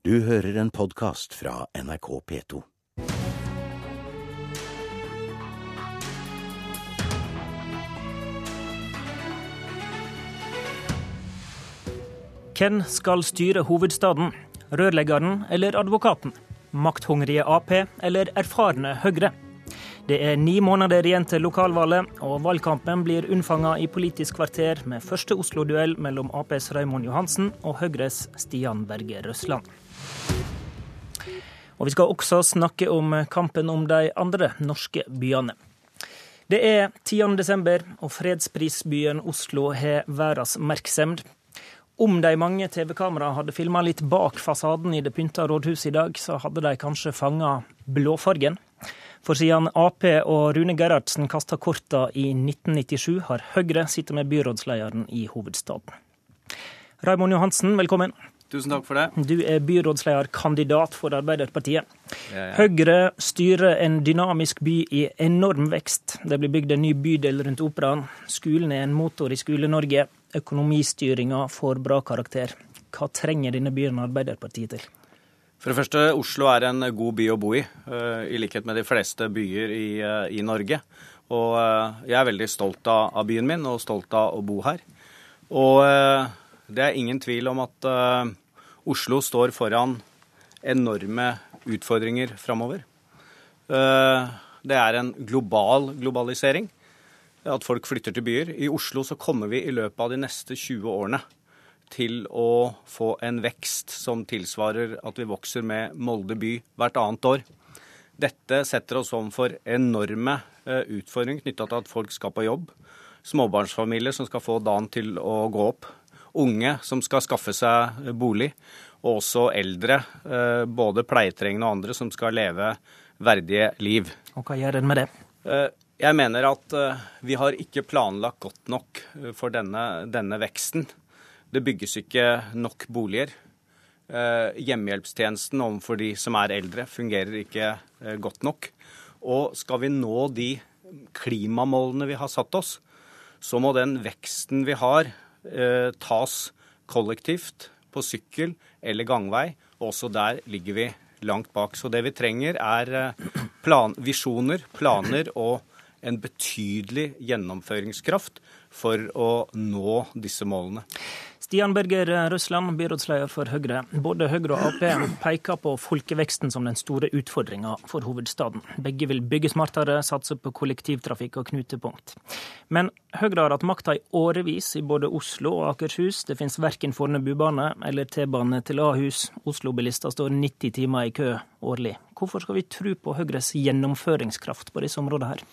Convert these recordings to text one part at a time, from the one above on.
Du hører en podkast fra NRK P2. Hvem skal styre hovedstaden? Rørleggeren eller advokaten? Makthungrige Ap eller erfarne Høyre? Det er ni måneder igjen til lokalvalget, og valgkampen blir unnfanga i Politisk kvarter med første Oslo-duell mellom Aps Raymond Johansen og Høyres Stian Berge Røsland. Og vi skal også snakke om kampen om de andre norske byene. Det er 10. desember, og fredsprisbyen Oslo har verdens merksemd. Om de mange TV-kameraene hadde filma litt bak fasaden i det pynta rådhuset i dag, så hadde de kanskje fanga blåfargen. For siden Ap og Rune Gerhardsen kasta korta i 1997, har Høyre sittet med byrådslederen i hovedstaden. Raymond Johansen, velkommen. Tusen takk for det. Du er byrådslederkandidat for Arbeiderpartiet. Ja, ja. Høyre styrer en dynamisk by i enorm vekst. Det blir bygd en ny bydel rundt Operaen. Skolen er en motor i Skole-Norge. Økonomistyringa får bra karakter. Hva trenger denne byen Arbeiderpartiet til? For det første, Oslo er en god by å bo i, eh, i likhet med de fleste byer i, eh, i Norge. Og eh, jeg er veldig stolt av, byen min og stolt av å bo her. Og det er ingen tvil om at Oslo står foran enorme utfordringer framover. Det er en global globalisering, at folk flytter til byer. I Oslo så kommer vi i løpet av de neste 20 årene til å få en vekst som tilsvarer at vi vokser med Molde by hvert annet år. Dette setter oss om for enorme eh, utfordringer knytta til at folk skal på jobb. Småbarnsfamilier som skal få dagen til å gå opp. Unge som skal skaffe seg bolig. Og også eldre, eh, både pleietrengende og andre, som skal leve verdige liv. Og hva gjør en med det? Eh, jeg mener at vi har ikke planlagt godt nok for denne, denne veksten. Det bygges ikke nok boliger. Eh, hjemmehjelpstjenesten overfor de som er eldre, fungerer ikke eh, godt nok. Og skal vi nå de klimamålene vi har satt oss, så må den veksten vi har, eh, tas kollektivt, på sykkel eller gangvei. Og også der ligger vi langt bak. Så det vi trenger, er plan, visjoner, planer og en betydelig gjennomføringskraft for å nå disse målene. Stian Berger Røsland, byrådsleder for Høyre. Både Høyre og Ap peker på folkeveksten som den store utfordringa for hovedstaden. Begge vil bygge smartere, satse på kollektivtrafikk og knutepunkt. Men Høyre har hatt makta i årevis i både Oslo og Akershus. Det finnes verken Fornebubane eller T-bane til Ahus. Oslo-bilister står 90 timer i kø årlig. Hvorfor skal vi tro på Høyres gjennomføringskraft på disse områdene her?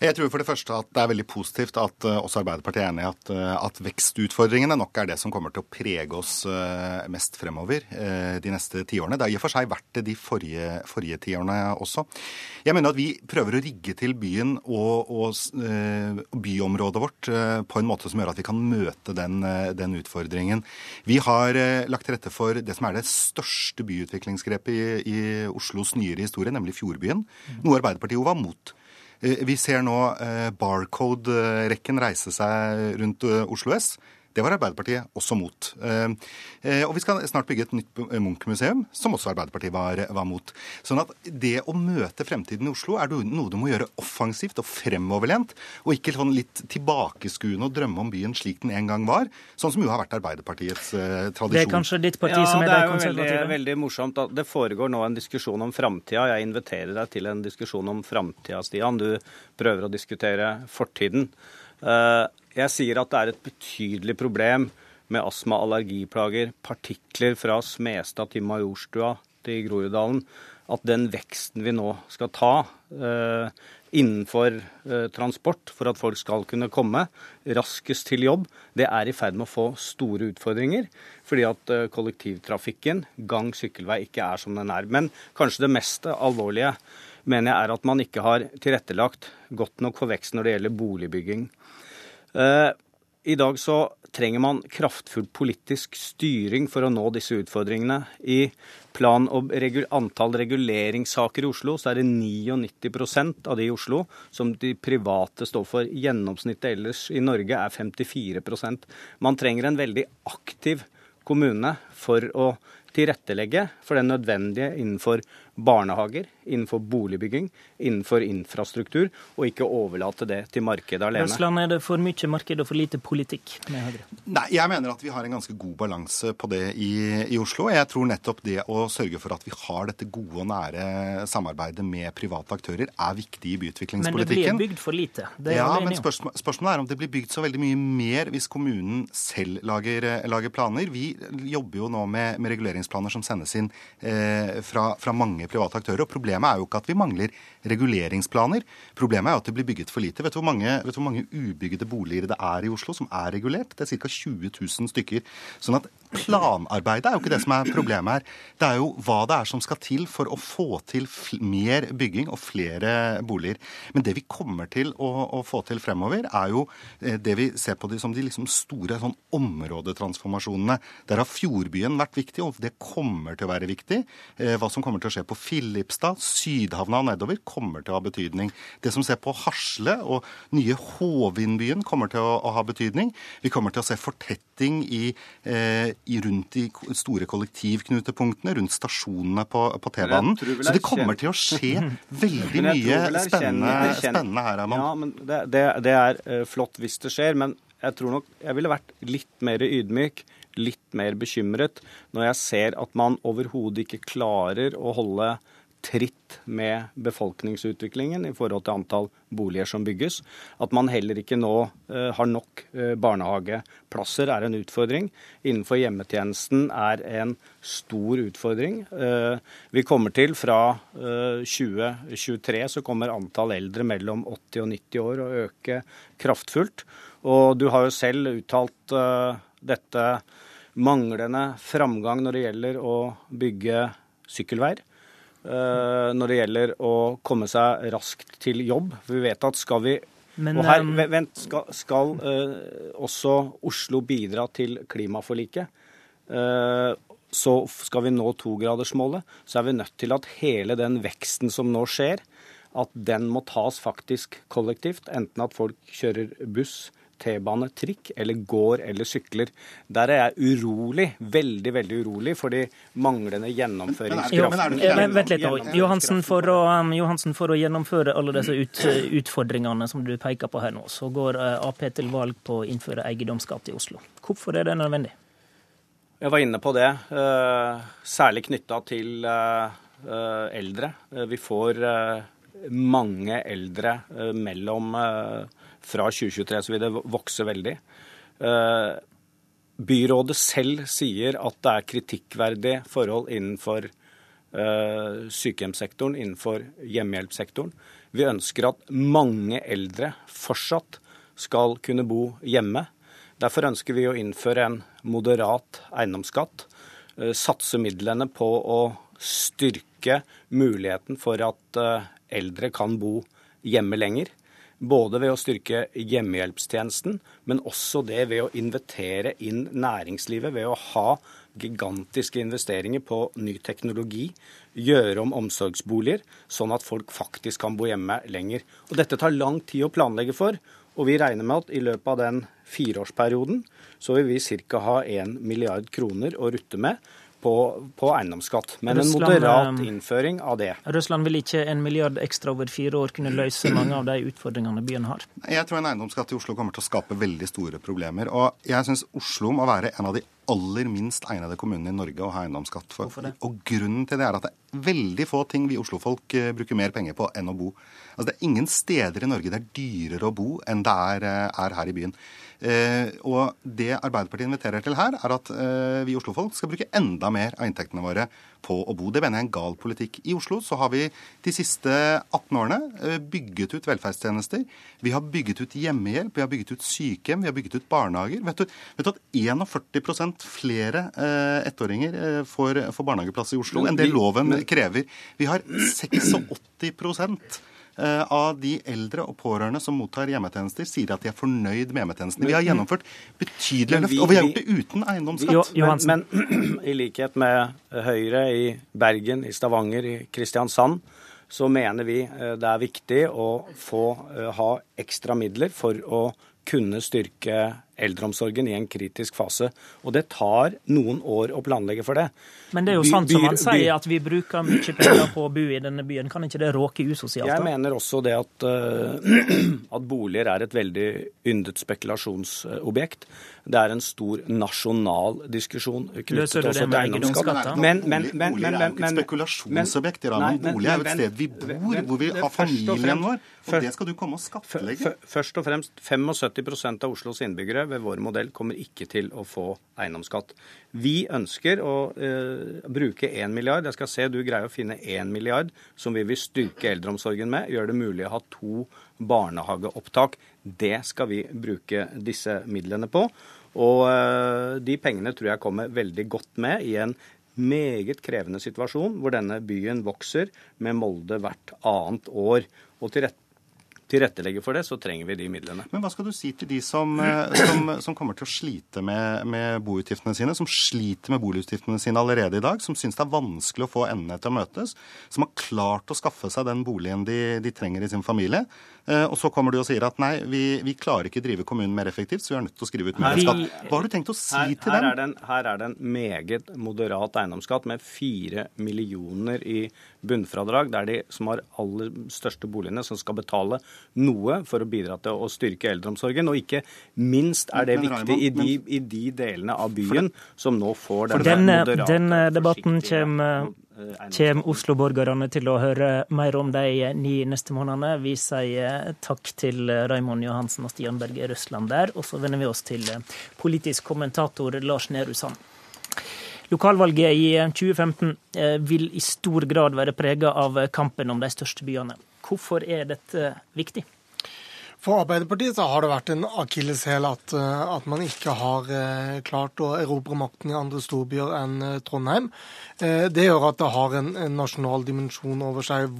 Jeg tror for det første at det er veldig positivt at uh, også Arbeiderpartiet er enig i at, uh, at, vekstutfordringene nok er det som kommer til å prege oss uh, mest fremover de neste tiårene. Det har i og for seg vært det de forrige, forrige tiårene også. Jeg mener at vi prøver å rigge til byen og, og byområdet vårt på en måte som gjør at vi kan møte den, den utfordringen. Vi har lagt til rette for det som er det største byutviklingsgrepet i, i Oslos nyere historie, nemlig Fjordbyen. Noe Arbeiderpartiet jo var mot. Eh, vi ser nå eh, Barcode-rekken reise seg rundt eh, Oslo S. Det var Arbeiderpartiet også mot. Og vi skal snart bygge et nytt Munch-museum, som også Arbeiderpartiet var, var, mot. Sånn at det å møte fremtiden i Oslo er noe du må gjøre offensivt og fremoverlent, og ikke sånn litt tilbakeskuende og drømme om byen slik den en gang var, sånn som jo har vært Arbeiderpartiets eh, tradisjon. Det er kanskje ditt parti ja, som er det konservative? Det er jo veldig, veldig morsomt at det foregår nå en diskusjon om framtida. Jeg inviterer deg til en diskusjon om framtida, Stian. Du prøver å diskutere fortiden. Uh, jeg sier at det er et betydelig problem med astma, allergiplager, partikler fra Smestad til Majorstua til Groruddalen. At den veksten vi nå skal ta eh, innenfor eh, transport for at folk skal kunne komme raskest til jobb, det er i ferd med å få store utfordringer. Fordi at eh, kollektivtrafikken, gang, sykkelvei, ikke er som den er. Men kanskje det mest alvorlige mener jeg er at man ikke har tilrettelagt godt nok for vekst når det gjelder boligbygging. Eh, I dag så trenger man kraftfull politisk styring for å nå disse utfordringene. I plan- og regu antall reguleringssaker i Oslo, så er det 99% av de i Oslo som de private står for. Gjennomsnittet ellers i Norge er 54% Man trenger en veldig aktiv kommune for å tilrettelegge for det nødvendige innenfor barnehager, innenfor boligbygging, innenfor infrastruktur, og ikke overlate det til markedet alene. Røsland, er det for mye marked og for lite politikk med Høyre? Nei, jeg mener at vi har en ganske god balanse på det i, i Oslo. Jeg tror nettopp det å sørge for at vi har dette gode og nære samarbeidet med private aktører, er viktig i byutviklingspolitikken. Men det blir bygd for lite. Det ja, men spørsmål, spørsmålet er om det blir bygd så veldig mye mer hvis kommunen selv lager, lager planer. Vi jobber jo nå med, med reguleringsplaner som sendes inn eh, fra, fra mange private aktører. og Problemet er jo ikke at vi mangler reguleringsplaner. Problemet er at det blir bygget for lite. Vet du hvor mange, du hvor mange ubygde boliger det er i Oslo som er regulert? Det er ca. 20 000 stykker. Sånn at planarbeidet er jo ikke det som er problemet her. Det er jo hva det er som skal til for å få til mer bygging og flere boliger. Men det vi kommer til å, å få til fremover, er jo eh, det vi ser på de, som de liksom store sånn områdetransformasjonene. Der har Fjordbyen vært viktig, og det kommer til å være viktig. Eh, hva som kommer til å skje på Filipstad, Sydhavna og nedover, kommer til å ha betydning. Det som ser på Hasle og nye Hovindbyen, kommer til å, å ha betydning. Vi kommer til å se fortetting i, eh, i rundt de store kollektivknutepunktene, rundt stasjonene på, på T-banen. Så det kommer til å skje veldig mye spennende, spennende, her, Herman. Ja, men det, det, det er uh, flott hvis det skjer. men jeg tror nok jeg ville vært litt mer ydmyk, litt mer bekymret, når jeg ser at man overhodet ikke klarer å holde tritt med befolkningsutviklingen i forhold til antall boliger som bygges. At man heller ikke nå uh, har nok uh, barnehageplasser er en utfordring. Innenfor hjemmetjenesten er en stor utfordring. Uh, vi kommer til fra 2023 så kommer antall eldre mellom 80 og 90 år å øke kraftfullt. Og du har jo selv uttalt dette manglende framgang når det gjelder å bygge sykkelveier. Uh, når det gjelder å komme seg raskt til jobb. For vi vet at skal vi Men, Og her, eh, vent, skal, skal uh, også Oslo bidra til klimaforliket, så skal vi nå togradersmålet, så er vi nødt til at hele den veksten som nå skjer, at den må tas faktisk kollektivt. Enten at folk kjører buss T-bane, trikk, eller går eller sykler. Der er jeg urolig, veldig veldig urolig, for de manglende gjennomføringskraften. Vent litt, Johansen for, å, um, Johansen, for å gjennomføre alle disse ut, utfordringene som du peker på her nå, så går uh, Ap til valg på å innføre eiendomsskatt i Oslo. Hvorfor er det nødvendig? Jeg var inne på det, særlig knytta til eldre. Vi får mange eldre mellom fra 2023 så vil det vokse veldig. Eh, byrådet selv sier at det er kritikkverdige forhold innenfor eh, sykehjemssektoren, innenfor hjemmehjelpssektoren. Vi ønsker at mange eldre fortsatt skal kunne bo hjemme. Derfor ønsker vi å innføre en moderat eiendomsskatt. Eh, satse midlene på å styrke muligheten for at eldre kan bo hjemme lenger. Både ved å styrke hjemmehjelpstjenesten, men også det ved å invitere inn næringslivet. Ved å ha gigantiske investeringer på ny teknologi. Gjøre om omsorgsboliger, sånn at folk faktisk kan bo hjemme lenger. Og Dette tar lang tid å planlegge for. Og vi regner med at i løpet av den fireårsperioden så vil vi ca. ha 1 milliard kroner å rutte med på, på eiendomsskatt, men Russland, en moderat eh, innføring av det. Russland vil ikke en milliard ekstra over fire år kunne løse mange av de utfordringene byen har? Jeg tror en eiendomsskatt i Oslo kommer til å skape veldig store problemer. Og jeg syns Oslo må være en av de aller minst egnede kommunene i Norge å ha eiendomsskatt for. Hvorfor det? Og grunnen til det er at det er veldig få ting vi oslofolk eh, bruker mer penger på enn å bo. Altså Det er ingen steder i Norge det er dyrere å bo enn det er, eh, er her i byen. Eh, og det Arbeiderpartiet inviterer til her, er at eh, vi oslofolk skal bruke enda mer av inntektene våre på å bo. Det mener jeg er en gal politikk. I Oslo så har vi de siste 18 årene eh, bygget ut velferdstjenester. Vi har bygget ut hjemmehjelp, vi har bygget ut sykehjem, vi har bygget ut barnehager. Vet du, vet du at 41 flere eh, ettåringer eh, får, får barnehageplass i Oslo enn det loven krever? Vi har 86 Eh, av de eldre og pårørende som mottar hjemmetjenester, sier at de er fornøyd med hjemmetjenestene. Vi har gjennomført betydelige løft, og vi har gjort det uten eiendomsskatt. Men, men, i likhet med Høyre i Bergen, i Stavanger, i Kristiansand, så mener vi det er viktig å få ha ekstra midler for å kunne styrke eldreomsorgen i en kritisk fase. Og det tar noen år å planlegge for det. Men det er jo By- sant som han sier, at vi bruker mye penger på å bo i denne byen. Kan ikke det råke usosialt? Jeg da? mener også det at, eh, at boliger er et veldig yndet spekulasjonsobjekt. Det er en stor nasjonal diskusjon knyttet Løser også til eiendomsskatt. Men, men, men, men, er jo ikke men- et spekulasjonsobjekt. bolig er jo et sted vi bor, men- hvor vi har familien vår. Og først- det skal du komme og skattlegge. Først og fremst, 75 av Oslos innbyggere ved vår modell kommer ikke til å få eiendomsskatt. Vi ønsker å eh, bruke 1 milliard. Jeg skal se du greier å finne 1 milliard som vi vil styrke eldreomsorgen med. Gjøre det mulig å ha to barnehageopptak. Det skal vi bruke disse midlene på. Og eh, de pengene tror jeg kommer veldig godt med i en meget krevende situasjon hvor denne byen vokser med Molde hvert annet år. Og til rette tilrettelegge for det, så trenger vi de midlene. Men hva skal du si til de som, eh, som, som kommer til å slite med, med boutgiftene sine, som sliter med boligutgiftene sine allerede i dag, som syns det er vanskelig å få endene til å møtes, som har klart å skaffe seg den boligen de, de trenger i sin familie, og så kommer du og sier at nei, vi, vi klarer ikke drive kommunen mer effektivt, så vi er nødt til å skrive ut mer skatt. Hva har du tenkt å si Her, til her, dem? er det en, her er det en meget moderat eiendomsskatt med fire millioner i bunnfradrag. Det er de som har aller største boligene som skal betale noe for å bidra til å styrke eldreomsorgen. Og ikke minst er det Men, viktig i de, i de delene av byen som nå får denne den, moderate, denne debatten kommer Kommer Oslo-borgerne til å høre mer om de ni neste månedene. Vi sier takk til Raymond Johansen og Stian Berge Røsland der, og så vender vi oss til politisk kommentator Lars Nehru Sand. Lokalvalget i 2015 eh, vil i stor grad være prega av kampen om de største byene. Hvorfor er dette viktig? For Arbeiderpartiet så har det vært en akilleshæl at, eh, at man ikke har eh, klart å erobre makten i andre storbyer enn eh, Trondheim. Det gjør at det har en, en nasjonal dimensjon over seg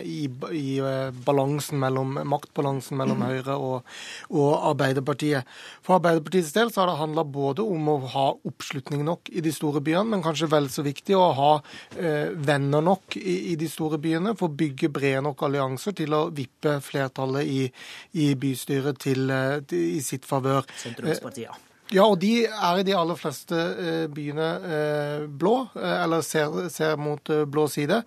i, i balansen mellom, maktbalansen mellom Høyre og, og Arbeiderpartiet. For Arbeiderpartiets del så har det handla både om å ha oppslutning nok i de store byene, men kanskje vel så viktig å ha eh, venner nok i, i de store byene for å bygge brede nok allianser til å vippe flertallet i, i bystyret til, eh, til, i sitt favør. Sentrumspartiene. Ja, og de er i de aller fleste eh, byene eh, blå, eh, eller ser, ser mot eh, blå side.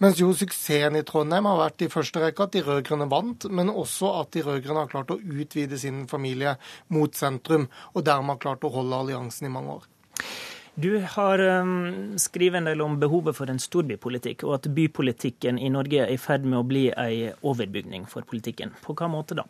Mens jo suksessen i Trondheim har vært i første rekke at de rød-grønne vant, men også at de rød-grønne har klart å utvide sin familie mot sentrum, og dermed har klart å holde alliansen i mange år. Du har um, skrevet en del om behovet for en storbypolitikk, og at bypolitikken i Norge er i ferd med å bli ei overbygning for politikken. På hva måte da?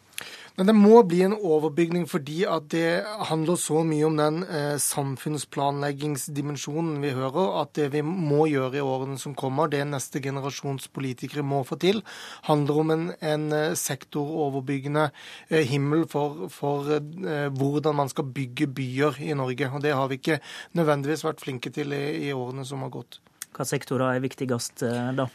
Men det må bli en overbygning fordi at det handler så mye om den eh, samfunnsplanleggingsdimensjonen vi hører, at det vi må gjøre i årene som kommer, det neste generasjons politikere må få til, handler om en, en eh, sektoroverbyggende eh, himmel for, for eh, hvordan man skal bygge byer i Norge. Og det har vi ikke nødvendigvis vært flinke til i, i årene som har gått. Hva sektorer er viktigst eh, da?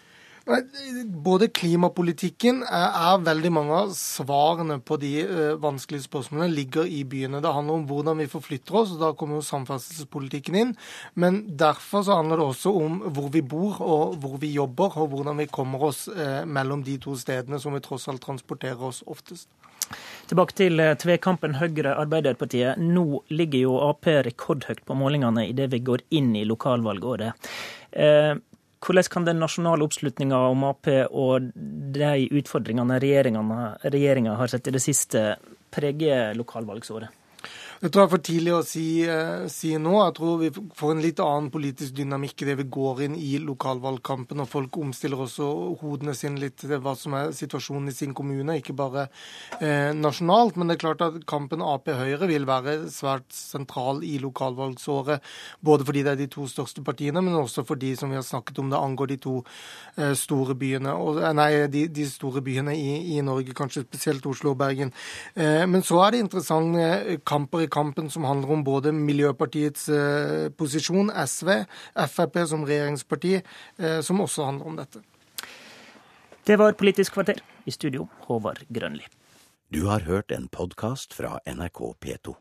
Både klimapolitikken er, er veldig mange av svarene på de eh, vanskelige spørsmålene ligger i byene. Det handler om hvordan vi forflytter oss, og da kommer jo samferdselspolitikken inn. Men derfor så handler det også om hvor vi bor og hvor vi jobber, og hvordan vi kommer oss eh, mellom de to stedene som vi tross alt transporterer oss oftest. Tilbake til eh, tvekampen Høyre-Arbeiderpartiet. Nå ligger jo Ap rekordhøyt på målingene idet vi går inn i lokalvalgåret. Eh, hvordan kan den nasjonale oppslutninga om Ap og de utfordringene regjeringa har sett i det siste, prege lokalvalgsåret? Det tror jeg er for tidlig å si, eh, si nå. Jeg tror vi får en litt annen politisk dynamikk idet vi går inn i lokalvalgkampen, og folk omstiller også hodene sine litt til hva som er situasjonen i sin kommune, ikke bare eh, nasjonalt. Men det er klart at kampen Ap-Høyre vil være svært sentral i lokalvalgsåret. Både fordi det er de to største partiene, men også fordi, som vi har snakket om, det angår de to eh, store byene, og, eh, nei, de, de store byene i, i Norge, kanskje spesielt Oslo og Bergen. Eh, men så er det interessante kamper i kampen som handler om både Miljøpartiets eh, posisjon, SV, Frp som regjeringsparti, eh, som også handler om dette. Det var Politisk kvarter. I studio, Håvard Grønli. Du har hørt en podkast fra NRK P2.